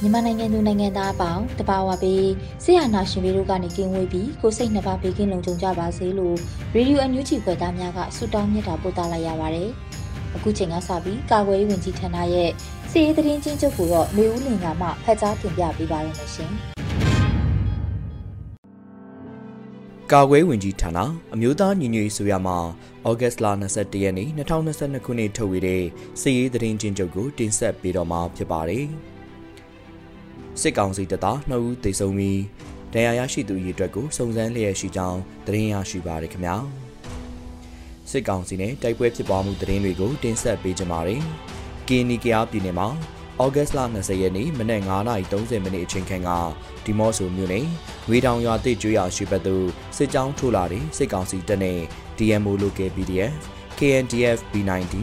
မြန်မာနိုင်ငံသူနိုင်ငံသားအပေါင်းတဘာဝပေးဆရာနာရှင်တို့ကနေကင်းဝေးပြီးကိုစိတ်နှစ်ပါးဘေးကင်းလုံခြုံကြပါစေလို့ရေဒီယိုအန်ယူဂျီဖွယ်သားများကဆုတောင်းမြတ်တာပို့သလိုက်ရပါတယ်။အခုချိန်ကစပြီးကာကွယ်ရေးဝန်ကြီးဌာနရဲ့စီရေးသတင်းချင်းချုပ်ကိုတော့လူဦးလင်ကမှဖတ်ကြားတင်ပြပေးပါရမရှင်။ ကာကွယ်ဝင်ကြီးဌာနအမျိုးသားညီညွတ်ရေးဆိုရမှာဩဂတ်စ်လ22ရက်နေ့2022ခုနှစ်ထုတ်ဝေတဲ့စစ်ရေးသတင်းချင်းချုပ်ကိုတင်ဆက်ပေးတော့မှာဖြစ်ပါတယ်။စစ်ကောင်စီတပ်သား2ဦးသေဆုံးပြီးဒဏ်ရာရရှိသူအရေအတွက်ကိုစုံစမ်းလျက်ရှိကြောင်းသတင်းရရှိပါရခင်ဗျာ။စစ်ကောင်စီနဲ့တိုက်ပွဲဖြစ်ပွားမှုသတင်းတွေကိုတင်ဆက်ပေးကြပါမယ်။ကီနီကယားပြည်နယ်မှာဩဂတ်စ်လ20ရက်နေ့မနက်9:30မိနစ်အချိန်ခန့်ကဒီမော့ဆိုမြို့နယ် ဝေတောင်ရွာတိတ်ကျွော်ရှိဘက်သို့စစ်ကြောင်းထိုးလာတဲ့စစ်ကောင်စီတပ်နဲ့ DMO Local PDF KNDF B19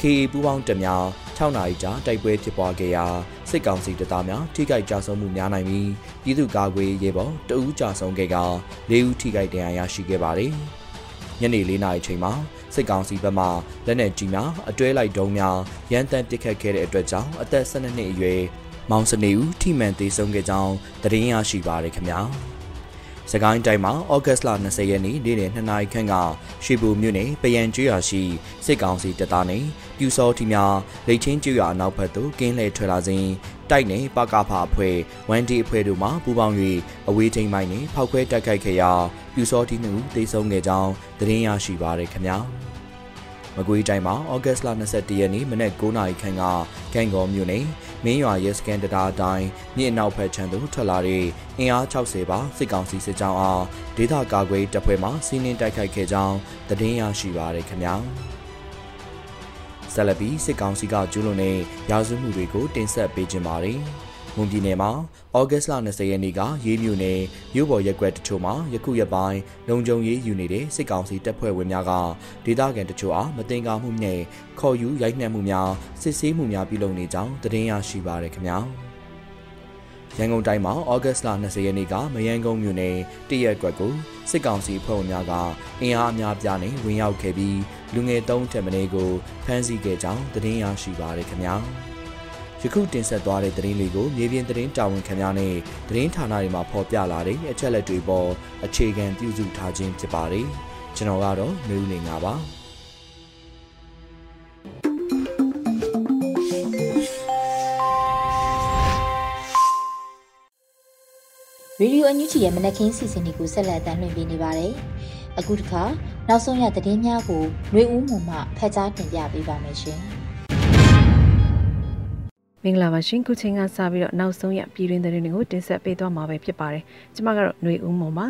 KA ပူးပေါင်းတပ်များ6နာရီကြာတိုက်ပွဲဖြစ်ပွားခဲ့ရာစစ်ကောင်စီတပ်သားများထိခိုက်ကြဆုံးမှုများနိုင်ပြီးပြည်သူ့ကာကွယ်ရေးဘော်တအူးကြဆုံးခဲ့က၄ဦးထိခိုက်ဒဏ်ရာရရှိခဲ့ပါတယ်။ညနေ၄နာရီချိန်မှာစစ်ကောင်စီဘက်မှလက်နက်ကြီးများအတွဲလိုက်ဒုံးများရန်တမ်းပစ်ခတ်ခဲ့တဲ့အတွက်ကြောင့်အသက်12နှစ်အရွယ် မောင်စနေဦးထိမှန်သေးဆုံးခဲ့ကြောင်းသတင်းရရှိပါရခင်ဗျာ။စကိုင်းတိုင်းမှာဩဂတ်စ်လ20ရက်နေ့နေ့လယ်2နာရီခန့်ကရွှေဘိုမြို့နယ်ပယံကျွော်ရှိစစ်ကောင်စီတပ်သားနဲ့ပြူစောတီများလိတ်ချင်းကျွော်အနောက်ဘက်သို့ကင်းလှည့်ထွက်လာစဉ်တိုက်နယ်ပကဖအဖွဲ့ဝန်ဒီအဖွဲ့တို့မှပူးပေါင်း၍အဝေးထိန်မိုင်းနဲ့ဖောက်ခွဲတိုက်ခိုက်ခဲ့ရာပြူစောတီနှုတ်တေဆုံးခဲ့ကြောင်းသတင်းရရှိပါရခင်ဗျာ။မကွေးတိုင်းမှာဩဂတ်စ်လ22ရက်နေ့မနက်9:00နာရီခန့်ကကံကောမြို့နယ် မင်းရွာရဲစကန်တတာအတိုင်းမြစ်နောက်ဖက်ခြမ်းသို့ထွက်လာတဲ့အင်အား60ပါစစ်ကောင်စီစစ်ကြောင်းအားဒေသကာကွယ်တပ်ဖွဲ့မှစီးနင်းတိုက်ခိုက်ခဲ့ကြောင်းသတင်းရရှိပါရခင်ဗျာဆလဘီစစ်ကောင်စီကကျူးလွန်တဲ့ရာဇဝမှုတွေကိုတင်ဆက်ပေးခြင်းပါတယ်။ မွန်ပြည်နယ်မှာဩဂတ်စ်လ20ရက်နေ့ကရေးမြို့နယ်မြို့ပေါ်ရက်ွက်တချို့မှာယခုရက်ပိုင်းလုံခြုံရေးယူနေတဲ့စစ်ကောင်စီတပ်ဖွဲ့ဝင်များကဒေသခံတချို့အားမတင်ကားမှုနဲ့ခေါ်ယူရိုက်နှက်မှုများစစ်ဆေးမှုများပြုလုပ်နေကြောင်းသတင်းရရှိပါရခင်ဗျာရန်ကုန်တိုင်းမှာဩဂတ်စ်လ20ရက်နေ့ကမယန်းကုန်းမြို့နယ်တရက်ကွက်ကိုစစ်ကောင်စီဖွဲ့ဝင်များကအင်အားအများပြားနဲ့ဝင်ရောက်ခဲ့ပြီးလူငယ်၃ထက်မင်းကိုဖမ်းဆီးခဲ့ကြောင်းသတင်းရရှိပါရခင်ဗျာ။ ယခုတင်ဆက်သွားတဲ့သတင်းလေးကိုမြေပြင်သတင်းတာဝန်ခံများနဲ့သတင်းဌာနတွေမှာဖော်ပြလာတဲ့အချက်လက်တွေပေါ်အခြေခံပြုစုထားခြင်းဖြစ်ပါတယ်။ကျွန်တော်ကတော့မျိုးနေငါပါ။ရေဒီယိုအန်ယူဂျီရဲ့မနက်ခင်းစီစဉ်တွေကိုဆက်လက်တင်ပြနေပါတယ်။အခုတစ်ခါနောက်ဆုံးရသတင်းများကိုຫນွေဦးမှုမှဖတ်ကြားတင်ပြပေးပါမယ်ရှင်။ မင်္ဂလာပါရှင်ခုချိန်ကစပြီးတော့နောက်ဆုံးရပြည်တွင်းသတင်းတွေကိုတင်ဆက်ပေးသွားမှာပဲဖြစ်ပါတယ်ကျွန်မကတော့ຫນွေဦးမုံပါ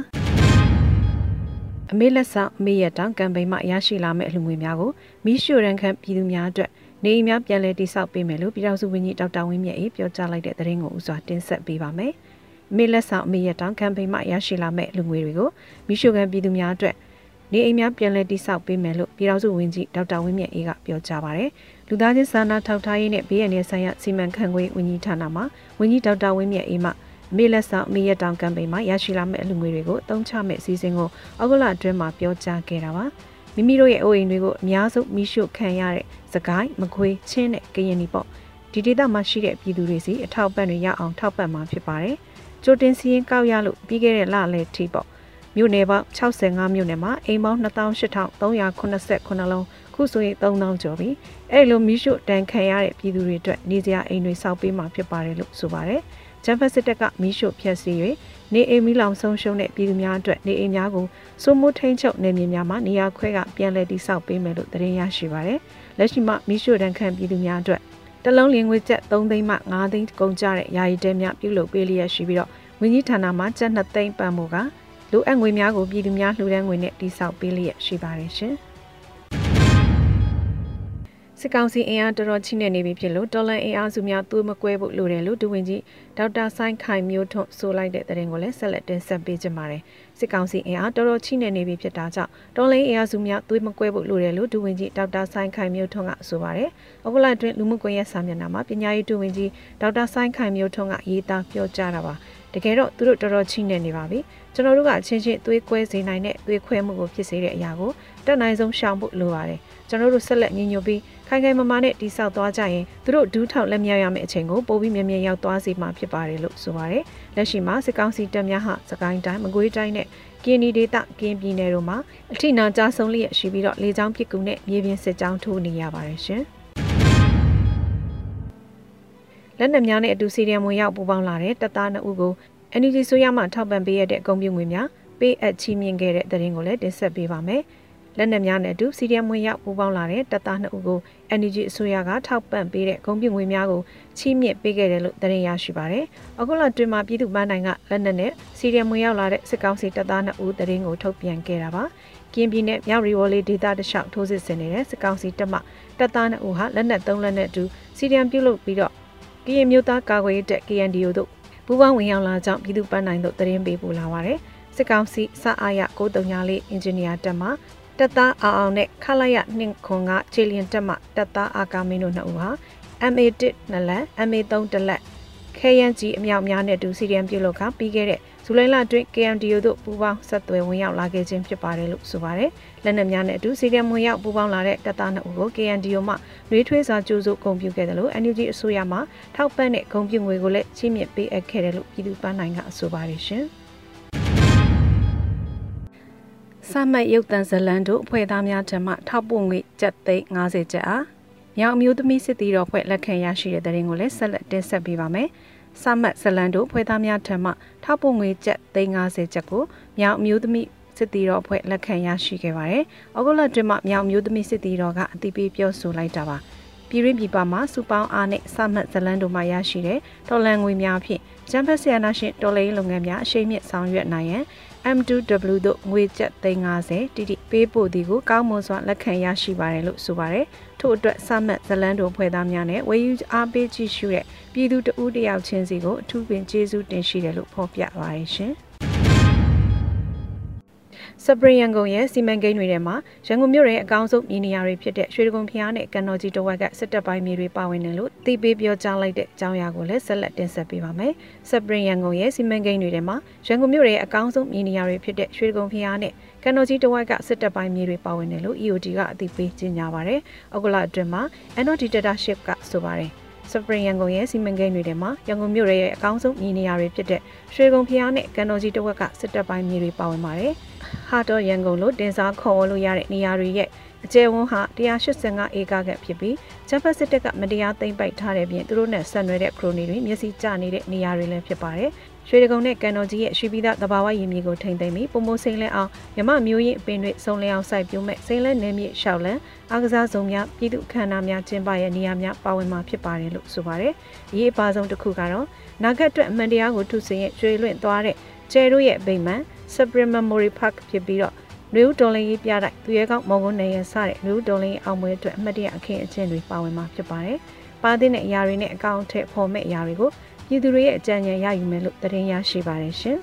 အမေလက်ဆောင်အမေရတောင်ကမ်ပိန်းမှရရှိလာမယ့်အလှငွေများကိုမီးရှို့ရန်ခန့်ပြည်သူများအတွက်နေအိမ်များပြန်လည်တိစောက်ပေးမယ်လို့ပြည်ထောင်စုဝန်ကြီးဒေါက်တာဝင်းမြတ်အေးပြောကြားလိုက်တဲ့သတင်းကိုဥစွာတင်ဆက်ပေးပါမယ်အမေလက်ဆောင်အမေရတောင်ကမ်ပိန်းမှရရှိလာမယ့်လူငွေတွေကိုမီးရှို့ခံပြည်သူများအတွက် နေအိမ်များပြန်လည်တိစောက်ပေးမယ်လို့ပြည်ထောင်စုဝန်ကြီးဒေါက်တာဝင်းမြတ်အေးကပြောကြားပါတယ်။လူသားချင်းစာနာထောက်ထားရေးနဲ့ဘေးရန်ရဲ့ဆိုင်ရာစီမံခန့်ခွဲဝန်ကြီးဌာနမှဝန်ကြီးဒေါက်တာဝင်းမြတ်အေးမှအမေလက်ဆောင်အမေရတောင်ကမ်ပိန်းမှာရရှိလာမယ့်အလူငွေတွေကိုတုံးချမဲ့အစည်းအဝေးကိုအောက်ဂလအတွင်းမှာပြောကြားခဲ့တာပါ။မိမိတို့ရဲ့အိုးအိမ်တွေကိုအများဆုံးမိရှုခံရတဲ့စကိုင်းမခွေးချင်းနဲ့ကရင်နီပေါ့ဒီဒေသမှာရှိတဲ့ပြည်သူတွေစီအထောက်ပံ့တွေရအောင်ထောက်ပံ့မှာဖြစ်ပါတယ်။ကြိုတင်စီရင်ကောက်ရလို့ပြီးခဲ့တဲ့လလယ်ထိပေါ့ မြို့နယ်ပေါင်း65မြို့နယ်မှာအိမ်ပေါင်း28389လုံးခုဆိုရင်3000ကျော်ပြီအဲ့လိုမီးရှို့တန်ခံရတဲ့ပြည်သူတွေအတွက်နေစရာအိမ်တွေစောက်ပေးမှာဖြစ်ပါတယ်လို့ဆိုပါတယ်ဂျမ်ဖက်စစ်တပ်ကမီးရှို့ဖျက်ဆီး၍နေအိမ်မီလောင်ဆုံးရှုံးတဲ့ပြည်သူများအတွက်နေအိမ်များကိုစိုးမိုးထိန်ချုပ်နေမြေများမှာနေရာခွဲကပြန်လည်တည်ဆောက်ပေးမယ်လို့သတင်းရရှိပါတယ်လက်ရှိမှာမီးရှို့တန်ခံပြည်သူများအတွက်တလုံးလင်းငွေကျပ်3သိန်းမှ5သိန်းကုန်ကျတဲ့ယာယီတဲများပြုလုပ်ပေးလျက်ရှိပြီးတော့ဝန်ကြီးဌာနမှကျပ်2သိန်းပန်ဖို့က လိုအပ်ငွေများကိုပြည်သူများလှူဒန်းငွေနဲ့တိစောက်ပေးလျက်ရှိပါတယ်ရှင်။စစ်ကောင်စီအင်အားတော်တော်ချိနေနေပြီဖြစ်လို့တော်လန်အင်အားစုများသွေးမကွဲဖို့လိုတယ်လို့ဒူဝင်ကြီးဒေါက်တာဆိုင်းခိုင်မျိုးထွန်းဆိုလိုက်တဲ့တဲ့ရင်ကိုလည်းဆက်လက်တင်ဆက်ပေးကြပါမယ်။စစ်ကောင်စီအင်အားတော်တော်ချိနေနေပြီဖြစ်တာကြောင့်တော်လန်အင်အားစုများသွေးမကွဲဖို့လိုတယ်လို့ဒူဝင်ကြီးဒေါက်တာဆိုင်းခိုင်မျိုးထွန်းကဆိုပါတယ်။အခုလအတွင်းလူမှုကွန်ရက်စာမျက်နှာမှာပညာရေးဒူဝင်ကြီးဒေါက်တာဆိုင်းခိုင်မျိုးထွန်းကရေးသားပြောကြားတာပါ။တကယ်တော့သူတို့တော်တော်ချိနေနေပါပြီ ကျွန်တော်တို့ကအချင်းချင်းသွေးကွဲစေနိုင်တဲ့သွေးခွဲမှုကိုဖြစ်စေတဲ့အရာကိုတက်နိုင်ဆုံးရှောင်ဖို့လိုပါတယ်ကျွန်တော်တို့ဆက်လက်ညီညွတ်ပြီးခိုင်ခိုင်မာမာနဲ့တိဆောက်သွားကြရင်သူတို့ဒူးထောက်လက်မြောက်ရမယ့်အချိန်ကိုပိုပြီးမြင်မြင်ရောက်သွားစေမှာဖြစ်ပါတယ်လို့ဆိုပါတယ်လက်ရှိမှာစစ်ကောင်စီတပ်များဟာစကိုင်းတိုင်းမကွေးတိုင်းနဲ့ကင်းဒီဒေသကင်းပြည်နယ်တို့မှာအထိနာကြဆုံးလျက်ရှိပြီးတော့လေကြောင်းပစ်ကူနဲ့မြေပြင်စစ်ကြောင်းထိုးနေရပါတယ်ရှင်လက်နက်များနဲ့အတူစီရီယံဝင်ရောက်ပူးပေါင်းလာတဲ့တပ်သား2ဦးကို NUG ဆိုရမှထောက်ပံ့ပေးရတဲ့အကုန်ပြုငွေများပေးအပ်ချီးမြှင့်ခဲ့တဲ့သတင်းကိုလည်းတင်ဆက်ပေးပါမယ်။လက်နက်များနဲ့အတူစီရီယံဝင်ရောက်ပူးပေါင်းလာတဲ့တပ်သား2ဦးကို NUG အစိုးရကထောက်ပံ့ပေးတဲ့ဂုဏ်ပြုငွေများကိုချီးမြှင့်ပေးခဲ့တယ်လို့သတင်းရရှိပါတယ်။အခုလတွင်မှာပြည်သူ့ပန်းတိုင်းကလက်နက်နဲ့စီရီယံဝင်ရောက်လာတဲ့စစ်ကောင်စီတပ်သား2ဦးသတင်းကိုထုတ်ပြန်ခဲ့တာပါ။ကင်းပြည်နယ်မြောက်ရီဝေါ်လေးဒေသတလျှောက်ထိုးစစ်ဆင်နေတဲ့စစ်ကောင်စီတပ်မှတပ်သား2ဦးဟာလက်နက်3လက်နဲ့အတူစီရီယံပြုတ်လုပ်ပြီးတော့ကရင်မျိုးသားကာကွယ်ရေးတပ် KNDO တို့ ပူးပေါင်းဝင်ရောက်လာကြောင်းပြည်သူ့ပန်းနိုင်တို့သတင်းပေးပို့လာပါတယ်။စစ်ကောင်စီစအားရ934အင်ဂျင်နီယာတပ်မှတပ်သားအောင်အောင်နဲ့ခလာရနှင့်ခွန်ကခြေလျင်တပ်မှတပ်သားအာကာမင်းတို့နှစ်ဦးဟာ MA1 နှစ်လက် MA3 တစ်လက် KNG အမြောက်များနဲ့တူစီရီယံပြုတ်လို့ကပြီးခဲ့တဲ့ ဇူလိုင်လအတွင်း KMDO တို့ပူးပေါင်းဆက်သွယ်ဝင်ရောက်လာခဲ့ခြင်းဖြစ်ပါတယ်လို့ဆိုပါတယ်။လက်နက်များနဲ့အတူစီရီယံဝင်ရောက်ပူးပေါင်းလာတဲ့တပ်သားနှစ်ဦးကို KMDO မှနှွေးထွေးစွာကြိုးစုဂုဏ်ပြုခဲ့တယ်လို့ NUG အစိုးရမှထောက်ပံ့တဲ့ဂုဏ်ပြုငွေကိုလည်းချီးမြှင့်ပေးအပ်ခဲ့တယ်လို့ပြည်သူ့ပန်းနိုင်ကဆိုပါတယ်ရှင်။စမတ်ရုပ်တံဇလန်တို့အဖွဲ့သားများထံမှထောက်ပို့ငွေကျပ်သိန်း90ကျပ်အားမြောင်အမျိုးသမီးစစ်တီတော်ဖွဲ့လက်ခံရရှိတဲ့တဲ့ရင်ကိုလည်းဆက်လက်တင်ဆက်ပေးပါမယ်။ စမတ်ဇလန်တို့ဖွဲ့သားများထံမှထောက်ပို့ငွေကျပ်350ကျပ်ကိုမြောက်မျိုးသမီးစစ်တီတော်ဖွဲ့လက်ခံရရှိခဲ့ပါတယ်။ဩဂုတ်လတွင်မှမြောက်မျိုးသမီးစစ်တီတော်ကအတိပေးပြောဆိုလိုက်တာပါ။ပြည်ရင်းပြည်ပမှာစူပေါင်းအားနဲ့စမတ်ဇလန်တို့မှရရှိတဲ့ဒေါ်လန်ငွေများဖြင့်ကျန်းဖက်ဆီယနာရှင်တော်လေးလုပ်ငန်းများအရှိန်မြင့်ဆောင်ရွက်နိုင်ရန် M2W တို့ငွေကျပ်350တိတိပေးပို့သည်ကိုကောင်းမွန်စွာလက်ခံရရှိပါတယ်လို့ဆိုပါတယ်။ထို့အတွက်စမတ်ဇလန်တို့ဖွဲ့သားများနဲ့ဝေယူအားပေးကြည့်ရှုတဲ့ပြည်သူတဦးတယောက်ချင်းစီကိုအထူးပင်ကျေးဇူးတင်ရှိတယ်လို့ဖော်ပြပါတယ်ရှင်။ စပရင်ရန်ကုန်ရဲ့စီမံကိန်းတွေထဲမှာရန်ကုန်မြို့ရဲ့အကောင်းဆုံးမြေနေရာတွေဖြစ်တဲ့ရွှေဒဂုံဖျားနဲ့ကန်တော်ကြီးတဝက်ကစစ်တပ်ပိုင်းမြေတွေပါဝင်တယ်လို့သိပေးပြောကြားလိုက်တဲ့အကြောင်းအရာကိုလည်းဆက်လက်တင်ဆက်ပေးပါမယ်။စပရင်ရန်ကုန်ရဲ့စီမံကိန်းတွေထဲမှာရန်ကုန်မြို့ရဲ့အကောင်းဆုံးမြေနေရာတွေဖြစ်တဲ့ရွှေဒဂုံဖျားနဲ့ကန်တော်ကြီးတဝက်ကစစ်တပ်ပိုင်းမြေတွေပါဝင်တယ်လို့ EOD ကအသိပေးကြေညာပါတယ်။ဩဂုတ်လအတွင်းမှာ NOD Dictatorship ကဆိုပါတယ်။ စပရင်ရန်ကုန်ရဲ့စီမံကိန်းတွေထဲမှာရန်ကုန်မြို့ရဲ့အကောင်းဆုံးမြေနေရာတွေဖြစ်တဲ့ရွှေကုန်းဖျားနဲ့ကန်တော်ကြီးတဝက်ကစစ်တပ်ပိုင်းမြေတွေပါဝင်ပါတယ်။ဟာတော့ရန်ကုန်လို့တင်စားခေါ်ဝလို့ရတဲ့နေရာတွေရဲ့အကျယ်ဝန်းဟာ185ဧကခန့်ဖြစ်ပြီးဂျပန်စစ်တပ်ကမတရားသိမ်းပိုက်ထားတဲ့ပြင်သူတို့နဲ့ဆက်နွယ်တဲ့ခရိုနီတွေမျက်စိကျနေတဲ့နေရာတွေလည်းဖြစ်ပါတယ်။ ရွှေဒဂုံနဲ့ကန်တော်ကြီးရဲ့ရွှေပြည်သားတဘာဝရည်မြေကိုထိမ့်သိမ်းပြီးပုံမိုးစိမ့်လဲအောင်မြမမျိုးရင်အပင်တွေစုံလျအောင်စိုက်ပျိုးမဲ့စိမ့်လဲနယ်မြေရှောက်လန်အားကစားဆောင်များပြည်သူအခမ်းအနားများကျင်းပရဲ့နေရာများပါဝင်မှာဖြစ်ပါတယ်လို့ဆိုပါတယ်။အရေးအပါဆုံးတစ်ခုကတော့နာဂတ်အတွက်အမှန်တရားကိုထုစင်ရဲ့ကျွေးလွင့်သွားတဲ့ကျဲတို့ရဲ့ဗိမ္မာန် Supreme Memory Park ဖြစ်ပြီးတော့နယူးဒေါ်လင်းရေးပြတိုက်သူရဲကောင်းမော်ကွန်းနေရစတဲ့နယူးဒေါ်လင်းအောင်ပွဲအတွက်အမှတ်တရအခင်းအကျင်းတွေပါဝင်မှာဖြစ်ပါတယ်။ပါသည့်တဲ့အရာတွေနဲ့အကောင့်ထည့်ဖော်မဲ့အရာတွေကို ပြည်သူတွေရဲ့အကြံဉာဏ်ရယူမယ်လို့သတင်းရရှိပါတယ်ရှင်။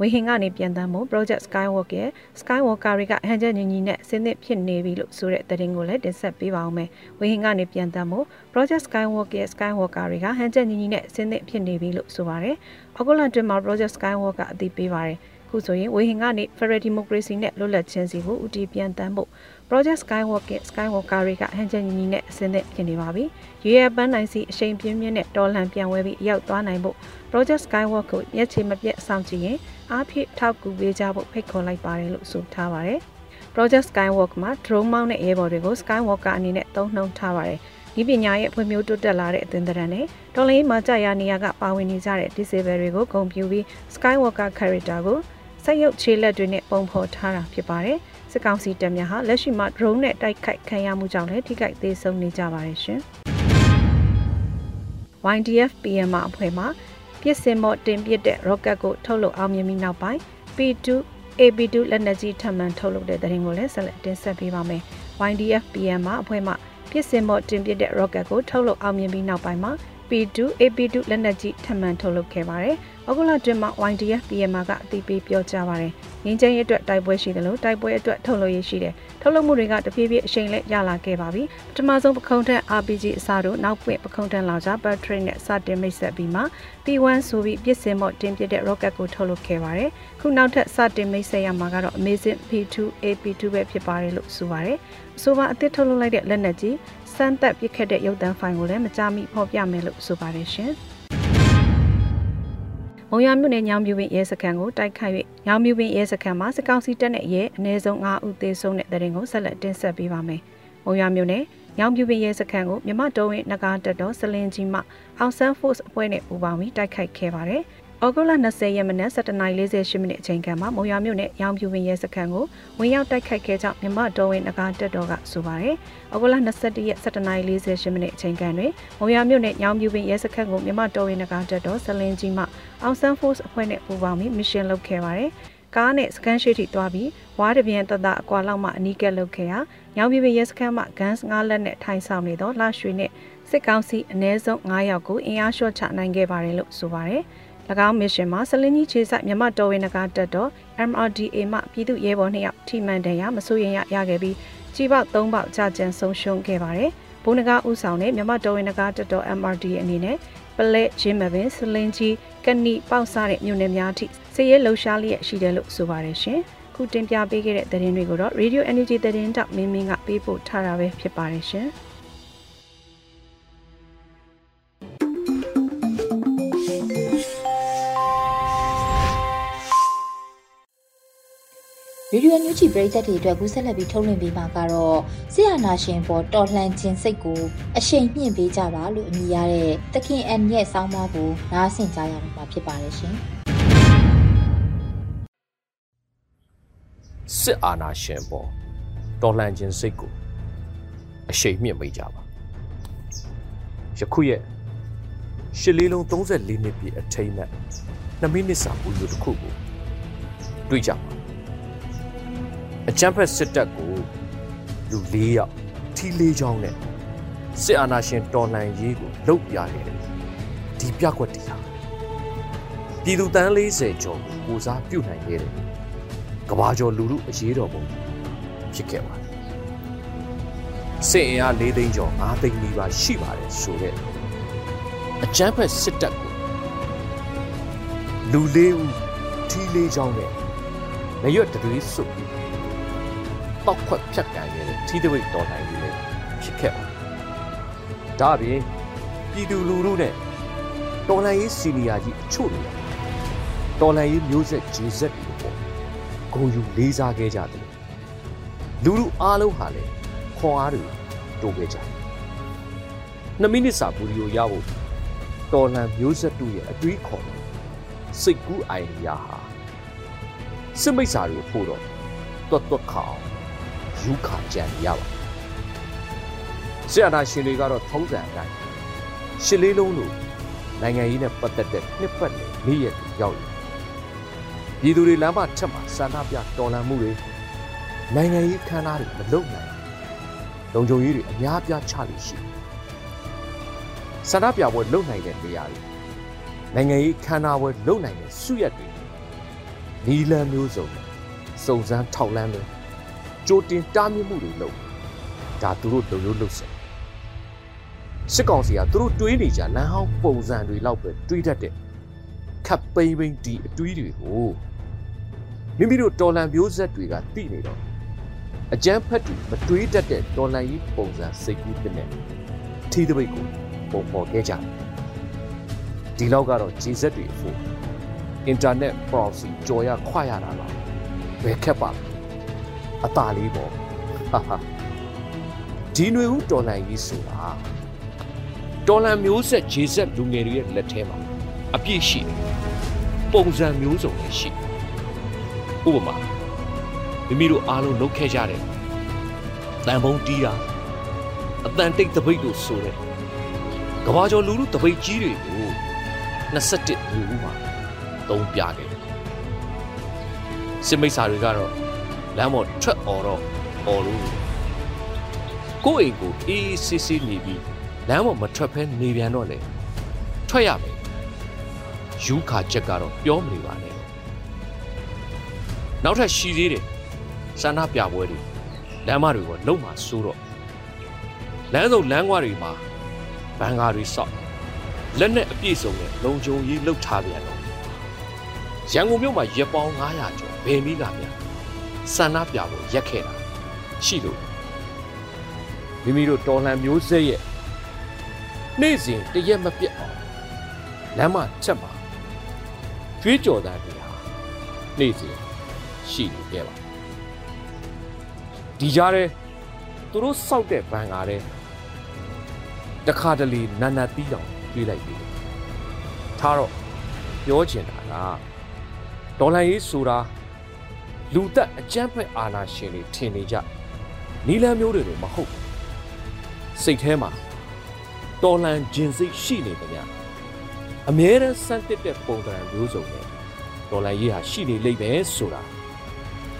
ဝေဟင်ကနေပြန်တမ်းမှု Project Skywalk ရဲ့ Skywalker တွေကဟန်ချက်ညီညီနဲ့ဆင်းသစ်ဖြစ်နေပြီလို့ဆိုတဲ့သတင်းကိုလည်းတင်ဆက်ပေးပါအောင်မယ်။ဝေဟင်ကနေပြန်တမ်းမှု Project Skywalk ရဲ့ Skywalker တွေကဟန်ချက်ညီညီနဲ့ဆင်းသစ်ဖြစ်နေပြီလို့ဆိုပါတယ်။အခုလအတွင်းမှာ Project Skywalk ကအသိပေးပါတယ်။ခုဆိုရင်ဝေဟင်ကနေ Federal Democracy နဲ့လွတ်လပ်ခြင်းစီကိုဦးတည်ပြန်တမ်းဖို့ Project Skywalk ရဲ့ Skywalker တွေကဟန်ချက်ညီညီနဲ့အစင်းသစ်ဖြစ်နေပါပြီ။ရွေရပန်းနိုင်စီအရှိန်ပြင်းပြင်းနဲ့တော်လှန်ပြန်ဝဲပြီးရောက်သွားနိုင်ဖို့ Project Skywalk ကိုရက်ချေမပြတ်စောင့်ကြည့်ရင်အားဖြည့်ထောက်ကူပေးကြဖို့ဖိတ်ခေါ်လိုက်ပါတယ်လို့ဆိုထားပါတယ်။ Project Skywalk မှာ drone မောင်းတဲ့ရဲဘော်တွေကို Skywalker အနေနဲ့သုံးနှုန်းထားပါတယ်။ဒီပညာရဲ့ဖွံ့ဖြိုးတိုးတက်လာတဲ့အသွင်သဏ္ဍာန်နဲ့တော်လိုင်းမှာကြာရနေရကပါဝင်နေကြတဲ့ disable တွေကိုဂုဏ်ပြုပြီး Skywalker character ကိုစက်ရုပ်ခြေလက်တွေနဲ့ပုံဖော်ထားတာဖြစ်ပါတယ်။ စစ်ကောင်စီတပ်များဟာလက်ရှိမှာ drone နဲ့တိုက်ခိုက်ခံရမှုကြောင့်လည်းထိခိုက်သေးဆုံးနေကြပါတယ်ရှင်။ YDF PM အဖွဲ့မှပြစ်စင်မော့တင်ပစ်တဲ့ rocket ကိုထုတ်လုပ်အောင်မြင်ပြီးနောက်ပိုင်း P2 AB2 လက်နက်ကြီးထပ်မံထုတ်လုပ်တဲ့တဲ့ရင်ကိုလည်းဆက်လက်တင်ဆက်ပေးပါမယ်။ YDF PM အဖွဲ့မှပြစ်စင်မော့တင်ပစ်တဲ့ rocket ကိုထုတ်လုပ်အောင်မြင်ပြီးနောက်ပိုင်းမှာ P2 AP2 လက်နက်ကြီးထပ်မံထုတ်လုပ်ခဲ့ပါတယ်။အခုလတွင်မှာ YDF PM ကအသိပေးပြောကြားပါတယ်။ငင်းချင်းရဲ့အတွက်တိုက်ပွဲရှိတယ်လို့တိုက်ပွဲအတွက်ထုတ်လုပ်ရရှိတယ်။ထုတ်လုပ်မှုတွေကတဖြည်းဖြည်းအရှိန်နဲ့ရလာခဲ့ပါပြီ။ပထမဆုံးပခုံးထက် RPG အစားတို့နောက်ပွင့်ပခုံးထက်လောက်ကြ battery နဲ့စတင်မိတ်ဆက်ပြီးမှ P1 ဆိုပြီးပြစ်စင်မော့တင်ပစ်တဲ့ rocket ကိုထုတ်လုပ်ခဲ့ပါတယ်။ခုနောက်ထပ်စတင်မိတ်ဆက်ရမှာကတော့ Amazing P2 AP2 ပဲဖြစ်ပါတယ်လို့ဆိုပါတယ်။အဆိုပါအသစ်ထုတ်လုပ်လိုက်တဲ့လက်နက်ကြီး စမ်းသက်ပစ်ခတ်တဲ့ရုပ်သံဖိုင်ကိုလည်းမကြာမီဖော်ပြမယ်လို့ဆိုပါတယ်ရှင်။မုံရမြို့နယ်ညောင်ပြူပင်ရဲစခန်းကိုတိုက်ခိုက်၍ညောင်ပြူပင်ရဲစခန်းမှာစစ်ကောင်စီတပ်နဲ့ရဲအနည်းဆုံး9ဦးသေဆုံးတဲ့တဲ့ရင်ကိုဆက်လက်တင်ဆက်ပေးပါမယ်။မုံရမြို့နယ်ညောင်ပြူပင်ရဲစခန်းကိုမြမတော်ဝင်နဂါတက်တော်စလင်ကြီးမှအောင်ဆန်း force အဖွဲ့နဲ့ပူးပေါင်းပြီးတိုက်ခိုက်ခဲ့ပါတယ်။ ဩဂုတ်လ20ရက်မနက်7:48မိနစ်အချိန်ခန့်မှာမုံရွာမြို့နယ်ရောင်ပြူပင်ရဲစခန်းကိုဝင်ရောက်တိုက်ခိုက်ခဲ့ကြောင်းမြမတော်ဝင်နဂါတက်တော်ကဆိုပါတယ်။ဩဂုတ်လ21ရက်7:48မိနစ်အချိန်ခန့်တွင်မုံရွာမြို့နယ်ရောင်ပြူပင်ရဲစခန်းကိုမြမတော်ဝင်နဂါတက်တော်ဇလင်းကြီးမှအောင်ဆန်း force အဖွဲ့နဲ့ပူးပေါင်းပြီးမစ်ရှင်လုပ်ခဲ့ပါတယ်။ကားနဲ့စကန်ရှိထိတွားပြီးဝါးတပြန်တတအကွာလောက်မှအနီးကပ်လုပ်ခဲ့ရာညောင်ပြပြရဲစခန်းမှဂန်းငါးလက်နဲ့ထိုင်ဆောင်နေသောလှရွှေနဲ့စစ်ကောင်စီအ ਨੇ ဆုံး9ယောက်ကိုအင်အားလျှော့ချနိုင်ခဲ့ပါတယ်လို့ဆိုပါတယ်။၎ င်းမစ်ရှင်မှာဆလင်းကြီးခြေဆိုင်မြမတော်ဝင်နဂါတက်တော့ MRDA မှပြည်သူရဲဘော်2ယောက်ထိမှန်တယ်ရမစိုးရင်ရရခဲ့ပြီးကြီးပေါက်3ပေါက်ကြာကျန်ဆုံးရှုံးခဲ့ပါတယ်။ဘုံနဂါဥဆောင်တဲ့မြမတော်ဝင်နဂါတက်တော့ MRDA အနေနဲ့ပလက်ဂျင်းမပင်ဆလင်းကြီးကဏီပေါက်စားတဲ့မြို့နယ်များထိစည်ရဲလှူရှားလျက်ရှိတယ်လို့ဆိုပါတယ်ရှင်။ခုတင်ပြပေးခဲ့တဲ့သတင်းတွေကိုတော့ Radio Energy သတင်းတောက်မင်းမင်းကပေးပို့ထားတာပဲဖြစ်ပါတယ်ရှင်။ ရေဒီယိုညူချီပရိသတ်တွေအတွက်ကူးဆက်လက်ပြီးထုတ်လွှင့်ပေးမှာကတော့ဆရာနာရှင်ပေါ်တော်လှန်ခြင်းစိတ်ကိုအရှိန်မြင့်ပေးကြပါလို့အမည်ရတဲ့သခင်အန်ရဲ့ဆောင်းပါးကိုနားဆင်ကြရမှာဖြစ်ပါတယ်ရှင်။စစ်အာဏာရှင်ပေါ်တော်လှန်ခြင်းစိတ်ကိုအရှိန်မြင့်ပေးကြပါ။ယခုရဲ့ရှစ်လေးလုံး34နှစ်ပြည့်အထိမ်းအမှတ်2မိနစ်စာပူဇော်တစ်ခုကိုတွေ့ကြပါ အကြမ်းဖက်စစ်တပ်ကိုလူ၄ယောက်ထီလေးချောင်းနဲ့စစ်အာဏာရှင်တော်လှန်ရေးကိုလှုပ်ပြခဲ့တယ်ဒီပြကွက်တီဟာပြည်သူတန်း40ကျော်ကိုပူစားပြုတ်နိုင်ခဲ့တယ်ကဘာကျော်လူလူအရေးတော်ပုံဖြစ်ခဲ့ပါတယ်စစ်အင်အား၄သိန်းကျော်၅သိန်းနီးပါးရှိပါတယ်ဆိုတဲ့အကြမ်းဖက်စစ်တပ်ကိုလူလေးဦးထီလေးချောင်းနဲ့မရွတ်တွေးစွပ်ပြီး တောက်ခွက်ဖြတ်ကန်ခဲ့တဲ့ထီးသပိတ်တော်လှန်ရေးလည်းဖြစ်ခဲ့ပါတယ်။ဒါ့အပြင်ပြည်သူလူထုနဲ့တော်လှန်ရေးစီနီယာကြီးအချို့တွေတော်လှန်ရေးမျိုးဆက်ဂျေဆက်တွေပေါ့ဂုံယူလေးစားခဲ့ကြတယ်လူလူအားလုံးဟာလည်းခွန်အားတွေတိုးခဲ့ကြတယ်။2မိနစ်စာပူရီယိုရဖို့တော်လှန်မျိုးဆက်တို့ရဲ့အတွေးခေါ်စိတ်ကူးအိုင်ဒီယာဟာစစ်မိတ်စာတွေဖို့တော့တွတ်တွတ်ခအောင် ယူခါကြံရပါဆရာနာရှင်တွေကတော့ထုံးစံအတိုင်းရှစ်လေးလုံးလိုနိုင်ငံရေးနဲ့ပတ်သက်တဲ့နှစ်ပတ်လည်နေ့ရက်တွေရောက်လာပြည်သူတွေလမ်းမထက်မှာဆန္ဒပြတော်လှန်မှုတွေနိုင်ငံရေးခမ်းနားတွေမလုပ်နိုင်လုံခြုံရေးတွေအများပြားချလို့ရှိဆန္ဒပြပွဲလုပ်နိုင်တဲ့နေရာတွေနိုင်ငံရေးခမ်းနားပွဲလုပ်နိုင်တဲ့စုရက်တွေနီလန်မျိုးစုံစုံစမ်းထောက်လန်းလို့ ကြိုတင်တားမြစ်မှုတွေလုပ်ဒါသူတို့လုံလို့လုပ်စင်စစ်ကောင်စီကသူတို့တွေးနေကြလမ်းဟောင်းပုံစံတွေလောက်ပဲတွေးတတ်တဲ့ခပ်ပိမ့်ပိမ့်ဒီအတွေးတွေကိုမိမိတို့တော်လန်မျိုးဆက်တွေကသိနေတော့အကျန်းဖက်တွေမတွေးတတ်တဲ့တော်လန်ကြီးပုံစံစိတ်ကူးတဲ့နဲ့ထီးသပိတ်ကိုပုံပေါ်ခဲ့ကြတယ်ဒီလောက်ကတော့ဂျေဇက်တွေအဖို့အင်တာနက် proxy ကြော်ရခွရတာလားဘယ်ခက်ပါ အตาလေးပေါ့ဟာဟာဒီຫນွေဦးတော်လန်ကြီးဆိုတာတော်လန်မျိုးဆက်ဂျေဆက်လူငယ်တွေရဲ့လက်ထဲမှာအပြည့်ရှိတယ်ပုံစံမျိုးစုံနဲ့ရှိဥပမာမိမိတို့အားလုံးလုပ်ခဲ့ကြတယ်တန်ဖုံးတီးတာအတန်တိတ်တပိတ်လို့ဆိုတယ်ကဘာကျော်လူလူတပိတ်ကြီးတွေကို21လူဦးမှာသုံးပြခဲ့တယ်စစ်မိတ်ဆာတွေကတော့ လမ်းပေါ်ထွက်អော်တော့អော်လို့ကိုယ့်အိမ်ကိုအေးဆေးဆေးနေပြီးလမ်းပေါ်မထွက်ဖဲနေပြန်တော့လေထွက်ရမယ်ယူခါချက်ကတော့ပြောမနေပါနဲ့နောက်ထပ်ရှိသေးတယ်စန္ဒပြပွဲတွေလမ်းမတွေကလုံမှာစိုးတော့လမ်းစုံလမ်းကွာတွေမှာဘန်ကားတွေစောက်လက်နဲ့အပြည့်စုံနဲ့လုံခြုံရေးလှုပ်ထားပြန်တော့ရန်ကုန်မြို့မှာရက်ပေါင်း900ကျော်ဘယ်နည်းကများ စန္ဒပြဖို့ရက်ခဲ့တာရှိလို့မိမိတို့တော်လှန်မျိုးဆက်ရဲ့နေ့စဉ်တရက်မပြတ်အောင်လမ်းမချက်မှာကျွေးကြော်သားတွေဟာနေ့စဉ်ရှိနေခဲ့ပါဒီကြားထဲသူတို့စောက်တဲ့ဘန်ကားတဲ့တခါတလေနန္နာတီးတောင်တွေးလိုက်ပြီထားတော့ပြောချင်တာကဒေါ်လာရေးဆိုတာ လူသက်အကြမ်းဖက်အာဏာရှင်တွေထင်နေကြနီလန်းမျိုးတွေမဟုတ်ဘူးစိတ်ထဲမှာတော်လန်ဂျင်စိတ်ရှိနေတယ်များအမြဲတမ်းစမ်းတစ်တဲ့ပုံစံမျိုးစုံနဲ့ဒေါ်လာရေးဟာရှိနေလိမ့်မယ်ဆိုတာ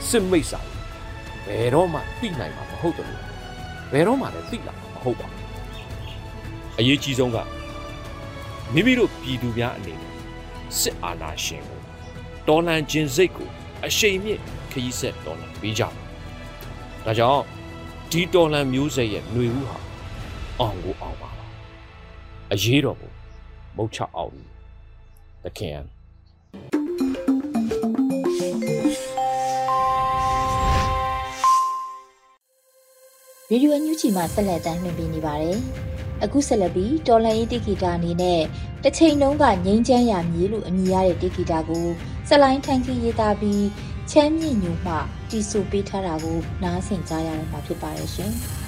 စစ်မိတ်စာဘယ်တော့မှသိနိုင်မှာမဟုတ်တယ်ဘယ်တော့မှလည်းသိလာမှာမဟုတ်ပါဘူးအရေးကြီးဆုံးကမိမိတို့ပြည်သူများအနေနဲ့စစ်အာဏာရှင်ကိုတော်လန်ဂျင်စိတ်ကို အရှိန်မြင့်ခရီးဆက်တော်လန်ပေးကြပါဒါကြောင့်ဒီတော်လန်မျိုးဆက်ရဲ့ຫນွေဦးဟာအောင်ကိုအောင်ပါပါအရေးတော်ကိုမုတ်ချအောင်တခင်ဗီဒီယိုအန်ယူဂျီမှာဆက်လက်တမ်းလွှင့်ပြနေပါတယ်။အခုဆက်လက်ပြီးတော်လန်ရေးတိဂီတာအနေနဲ့တစ်ချိန်လုံးကငိမ့်ချမ်းရမြေလို့အမည်ရတဲ့တိဂီတာကို စလိုင်းထိုင်ခင်းရေးသားပြီးချမ်းမြေ့ညူမှတီဆိုပေးထားတာကိုနားဆင်ကြရတော့မှာဖြစ်ပါတယ်ရှင်။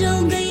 ရေဒီ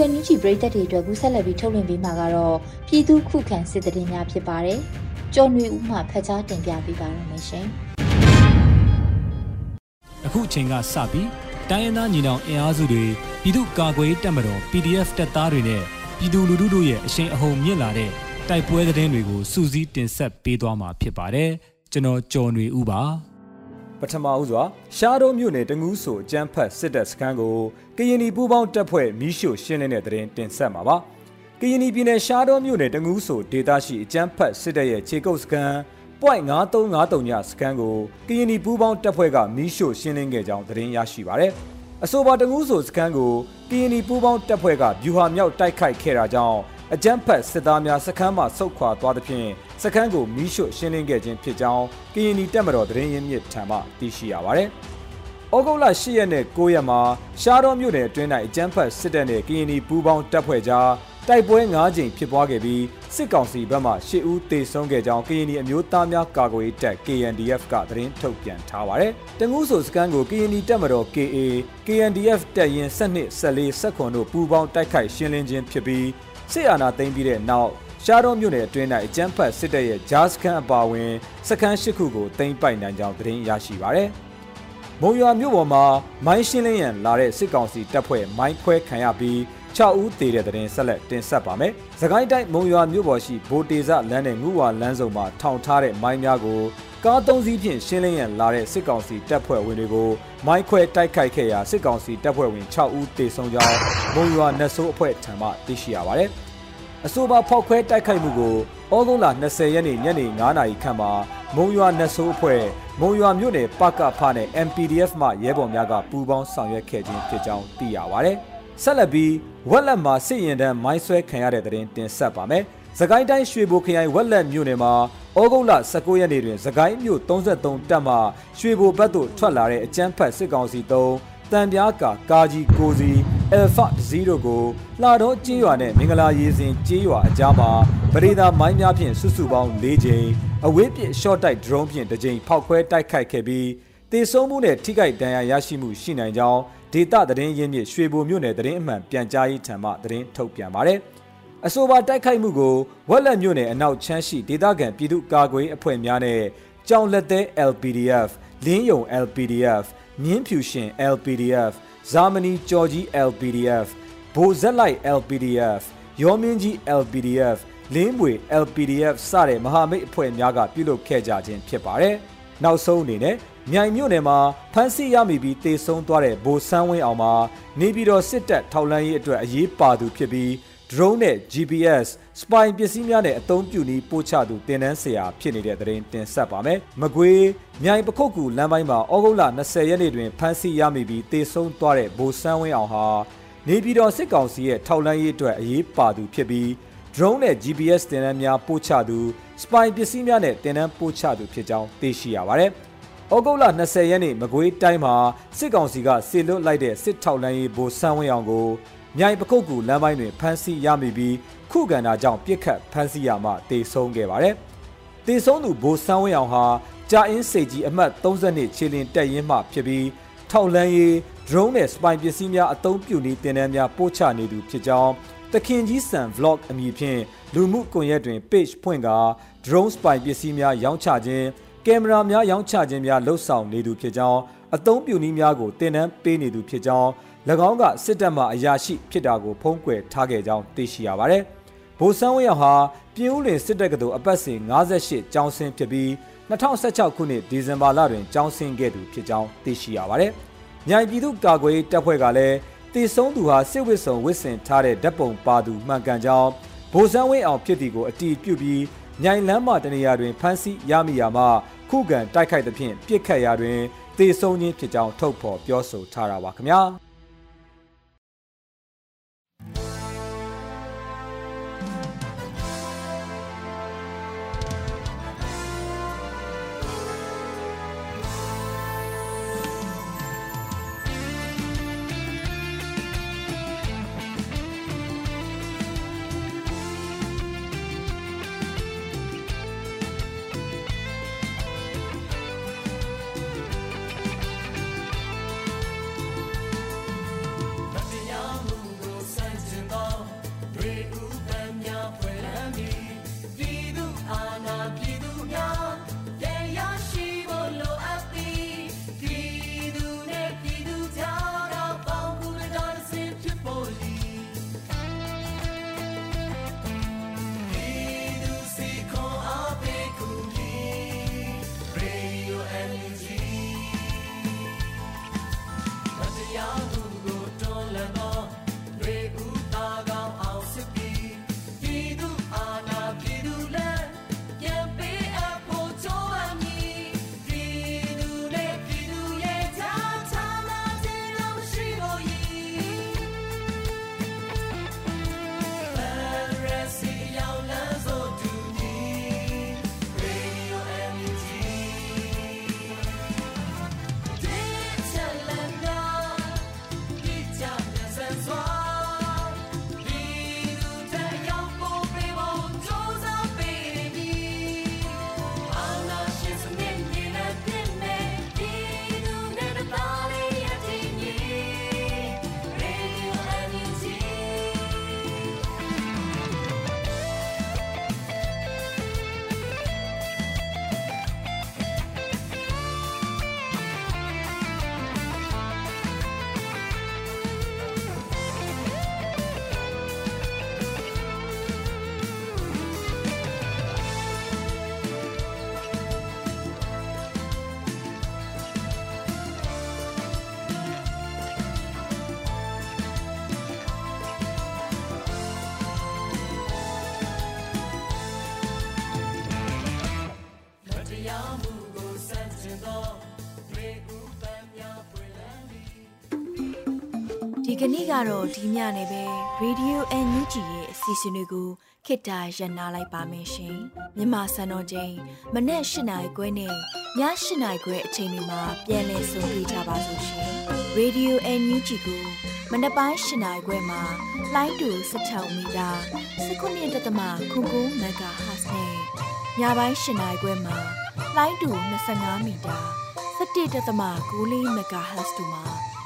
ယိုအန်ယူဂျီပရိသတ်တွေအတွက်ကူးဆက်လက်ပြီးထုတ်လွှင့်ပေးမှာကတော့ပြည်သူခုခံစစ်တရင်များဖြစ်ပါတယ်။ကျော်နွေဦးမှဖတ်ကြားတင်ပြပေးပါရမရှင်။အခုအချိန်ကစပြီးတိုင်းရင်းသားညီနောင်အင်အားစုတွေပြည်သူ့ကာကွယ်တပ်မတော် PDF တပ်သားတွေနဲ့ပြည်သူလူထုတို့ရဲ့အရှိန်အဟုန်မြင့်လာတဲ့တိုက်ပွဲသတင်းတွေကိုစူးစီးတင်ဆက်ပေးသွားမှာဖြစ်ပါတယ်။ကျွန်တော်ကျော်နွေဦးပါ။ ပထမဦးစွာရှားတော်မြို့နယ်တငူးဆိုအကျန်းဖတ်စစ်တပ်စခန်းကိုကရင်ပြည်ပူးပေါင်းတပ်ဖွဲ့မီးရှို့ရှင်းလင်းတဲ့တဲ့တင်ဆက်မှာပါကရင်ပြည်နယ်ရှားတော်မြို့နယ်တငူးဆိုဒေသရှိအကျန်းဖတ်စစ်တပ်ရဲ့ခြေကုပ်စခန်း .5353 ညစခန်းကိုကရင်ပြည်ပူးပေါင်းတပ်ဖွဲ့ကမီးရှို့ရှင်းလင်းခဲ့ကြောင်းသတင်းရရှိပါရယ်အဆိုပါတငူးဆိုစခန်းကိုကရင်ပြည်ပူးပေါင်းတပ်ဖွဲ့ကဗျူဟာမြောက်တိုက်ခိုက်ခဲ့တာကြောင့်အကြမ်းဖက်စစ်သားများစခန်းမှဆုတ်ခွာသွားသဖြင့် စခန်းကိုမီးရှို့ရှင်းလင်းခဲ့ခြင်းဖြစ်ကြောင်းကရင်နီတပ်မတော်သတင်းရင်းမြစ်ထံမှသိရှိရပါတယ်။ဩဂုတ်လ10ရက်နဲ့9ရက်မှာရှားတော်မြို့နယ်အတွင်း၌အကြမ်းဖက်စစ်တပ်နဲ့ကရင်နီပူးပေါင်းတပ်ဖွဲ့ကြားတိုက်ပွဲ9ကြိမ်ဖြစ်ပွားခဲ့ပြီးစစ်ကောင်စီဘက်မှ10ဦးသေဆုံးခဲ့ကြောင်းကရင်နီအမျိုးသားများကာကွယ်ရေးတပ် KNDF ကသတင်းထုတ်ပြန်ထားပါတယ်။တငူးဆိုစကန်ကိုကရင်နီတပ်မတော် KA KNDF တပ်ရင်း12 14 19တို့ပူးပေါင်းတိုက်ခိုက်ရှင်းလင်းခြင်းဖြစ်ပြီးစစ်အာဏာသိမ်းပြီးတဲ့နောက် ရှားတော်မြို့နယ်အတွင်း၌အကြမ်းဖက်စစ်တပ်ရဲ့ဂျားစခန်းအပါအဝင်စခန်း၈ခုကိုသိမ်းပိုက်နိုင်ကြောင်းသတင်းရရှိပါရယ်။မုံရွာမြို့ပေါ်မှာမိုင်းရှင်းလင်းရန်လာတဲ့စစ်ကောင်စီတပ်ဖွဲ့မိုင်းခွဲခံရပြီး6ဦးသေတဲ့တဲ့တင်ဆက်လက်တင်ဆက်ပါမယ်။သခိုင်းတိုင်းမုံရွာမြို့ပေါ်ရှိဗိုတေဇလမ်းနဲ့ငူဝါလမ်းစုံမှာထောင်ထားတဲ့မိုင်းများကိုကားသုံးစီးဖြင့်ရှင်းလင်းရန်လာတဲ့စစ်ကောင်စီတပ်ဖွဲ့ဝင်တွေကိုမိုင်းခွဲတိုက်ခိုက်ခဲ့ရာစစ်ကောင်စီတပ်ဖွဲ့ဝင်6ဦးသေဆုံးကြောင်းမုံရွာနတ်ဆိုးအဖွဲ့ထံမှသိရှိရပါတယ်။ အဆိုပါဖောက်ခွဲတိုက်ခိုက်မှုကိုဩဂုတ်လ20ရက်နေ့ညနေ9:00နာရီခန့်မှာမုံရွာနတ်ဆိုးအဖွဲ့မုံရွာမြို့နယ်ပကဖနဲ့ MPDF မှရဲဘော်များကပူးပေါင်းဆောင်ရွက်ခဲ့ခြင်းဖြစ်ကြောင်းသိရပါဗျ။ဆက်လက်ပြီးဝက်လက်မှာစစ်ရင်တန်းမိုင်းဆွဲခံရတဲ့တဲ့တင်ဆက်ပါမယ်။သကိုင်းတိုင်းရွှေဘိုခရိုင်ဝက်လက်မြို့နယ်မှာဩဂုတ်လ19ရက်နေ့တွင်သကိုင်းမြို့33တပ်မှရွှေဘိုဘက်သို့ထွက်လာတဲ့အကြမ်းဖက်စစ်ကောင်စီ3 တံပြားကာကာကြီးကိုစီအယ်ဖာ0ကိုလာတော့ကြေးရွာနဲ့မင်္ဂလာရေစင်ကြေးရွာအကြားမှာပရိသာမိုင်းများဖြင့်စုစုပေါင်း၄ချိန်အဝေးပြစ်ရှော့တိုက်ဒရုန်းဖြင့်တစ်ချိန်ဖောက်ခွဲတိုက်ခိုက်ခဲ့ပြီးတေဆုံးမှုနဲ့ထိခိုက်ဒဏ်ရာရရှိမှုရှိနိုင်ကြောင်းဒေတာသတင်းရင်းမြစ်ရွှေဘိုမြို့နယ်သတင်းအမှန်ပြန်ကြားရေးထံမှသတင်းထုတ်ပြန်ပါတယ်။အဆိုပါတိုက်ခိုက်မှုကိုဝက်လက်မြို့နယ်အနောက်ချမ်းရှိဒေသခံပြည်သူ့ကာကွယ်အဖွဲ့များနဲ့ကြောင်လက်သေး LPDF လင်းယုံ LPDF မြင်းဖြူရှင် LPDF ဇာမနီကြော်ကြီး LPDF ဘိုဇက်လိုက် LPDF ရောမင်းကြီး LPDF လင်းမွေ LPDF စတဲ့မဟာမိတ်အဖွဲ့များကပြုလုပ်ခဲ့ကြခြင်းဖြစ်ပါတယ်။နောက်ဆုံးအနေနဲ့မြိုင်မြို့နယ်မှာဖမ်းဆီးရမိပြီးတေဆုံးသွားတဲ့ဘိုဆန်းဝင်းအောင်မှာနေပြည်တော်စစ်တပ်ထောက်လှမ်းရေးအတွက်အရေးပါသူဖြစ်ပြီး drone နဲ့ GPS spy ပစ္စည်းများနဲ့အသုံးပြုပြီးပို့ချသူတင်နန်းဆရာဖြစ်နေတဲ့သတင်းတင်ဆက်ပါမယ်။မကွေးမြိုင်ပခုတ်ကူလမ်းပိုင်းမှာဩဂုတ်လ20ရက်နေ့တွင်ဖမ်းဆီးရမိပြီးတေဆုံးသွားတဲ့ဘိုဆန်းဝင်းအောင်ဟာနေပြည်တော်စစ်ကောင်စီရဲ့ထောက်လှမ်းရေးအတွက်အရေးပါသူဖြစ်ပြီး drone နဲ့ GPS တင်နန်းများပို့ချသူ spy ပစ္စည်းများနဲ့တင်နန်းပို့ချသူဖြစ်ကြောင်းသိရှိရပါတယ်။ဩဂုတ်လ20ရက်နေ့မကွေးတိုင်းမှာစစ်ကောင်စီကစစ်လွတ်လိုက်တဲ့စစ်ထောက်လန်းရေးဗိုလ်ဆန်းဝင်းအောင်ကို မြိုင်ပကုတ်ကူလမ်းပိုင်းတွင်ဖမ်းဆီးရမိပြီးခုခံတာကြောင့်ပြစ်ခတ်ဖမ်းဆီးရမှတေဆုံးခဲ့ပါတယ်။တေဆုံးသူဗိုလ်ဆန်းဝင်းအောင်ဟာကြာအင်းစိတ်ကြီးအမှတ်32ခြေလင်တက်ရင်မှဖြစ်ပြီးထောက်လန်းရေး drone နဲ့ spy ပစ္စည်းများအသုံးပြုနေတင်တန်းများပို့ချနေသူဖြစ်ကြောင်းတခင်ကြီးစံ vlog အမည်ဖြင့်လူမှုကွန်ရက်တွင် page ဖွင့်ကာ drone spy ပစ္စည်းများရောင်းချခြင်းကင်မရာများရောင်းချခြင်းများလှုပ်ဆောင်နေသူဖြစ်ကြောင်းအသုံးပြုနည်းများကိုတင်နန်းပေးနေသူဖြစ်ကြောင်း၎ င်းကစစ်တပ်မှအရာရှိဖြစ်တာကိုဖုံးကွယ်ထားခဲ့ကြောင်းသိရှိရပါတယ်။ဗိုလ်ဆန်းဝင်းရောက်ဟာပြည်ဦးလင်စစ်တပ်ကတော်အပတ်စဉ်58ကျောင်းဆင်းဖြစ်ပြီး2016ခုနှစ်ဒီဇင်ဘာလတွင်ကျောင်းဆင်းခဲ့သူဖြစ်ကြောင်းသိရှိရပါတယ်။မြိုင်ပြည်သူ့ကာကွယ်တပ်ဖွဲ့ကလည်းတည်ဆုံးသူဟာစစ်ဝစ်စုံဝစ်စင်ထားတဲ့ဓာတ်ပုံပါသူမှန်ကန်ကြောင်းဗိုလ်ဆန်းဝင်းအောင်ဖြစ်သည်ကိုအတီးပြုပြီးမြိုင်လန်းမတနေရာတွင်ဖမ်းဆီးရမိရာမှခုခံတိုက်ခိုက်သဖြင့်ပြစ်ခတ်ရာတွင်တေဆုံးခြင်းဖြစ်ကြောင်းထုတ်ဖော်ပြောဆိုထားတာပါခင်ဗျာ ကနေ့ကတော့ဒီညနေပဲ Radio NUG ရဲ့အစီအစဉ်လေးကိုခေတ္တရ延လိုက်ပါမယ်ရှင်မြန်မာစံတော်ချိန်မနေ့၈နိုင်ခွဲနဲ့ည၈နိုင်ခွဲအချိန်တွေမှာပြောင်းလဲဆိုပြကြပါလို့ရှင် Radio NUG ကိုမနေ့ပိုင်း၈နိုင်ခွဲမှာလိုင်းတူ16မီတာ19.7ခုခုမဂါဟတ်နဲ့ညပိုင်း၈နိုင်ခွဲမှာလိုင်းတူ25မီတာ17.6မဂါဟတ်တို့မှာ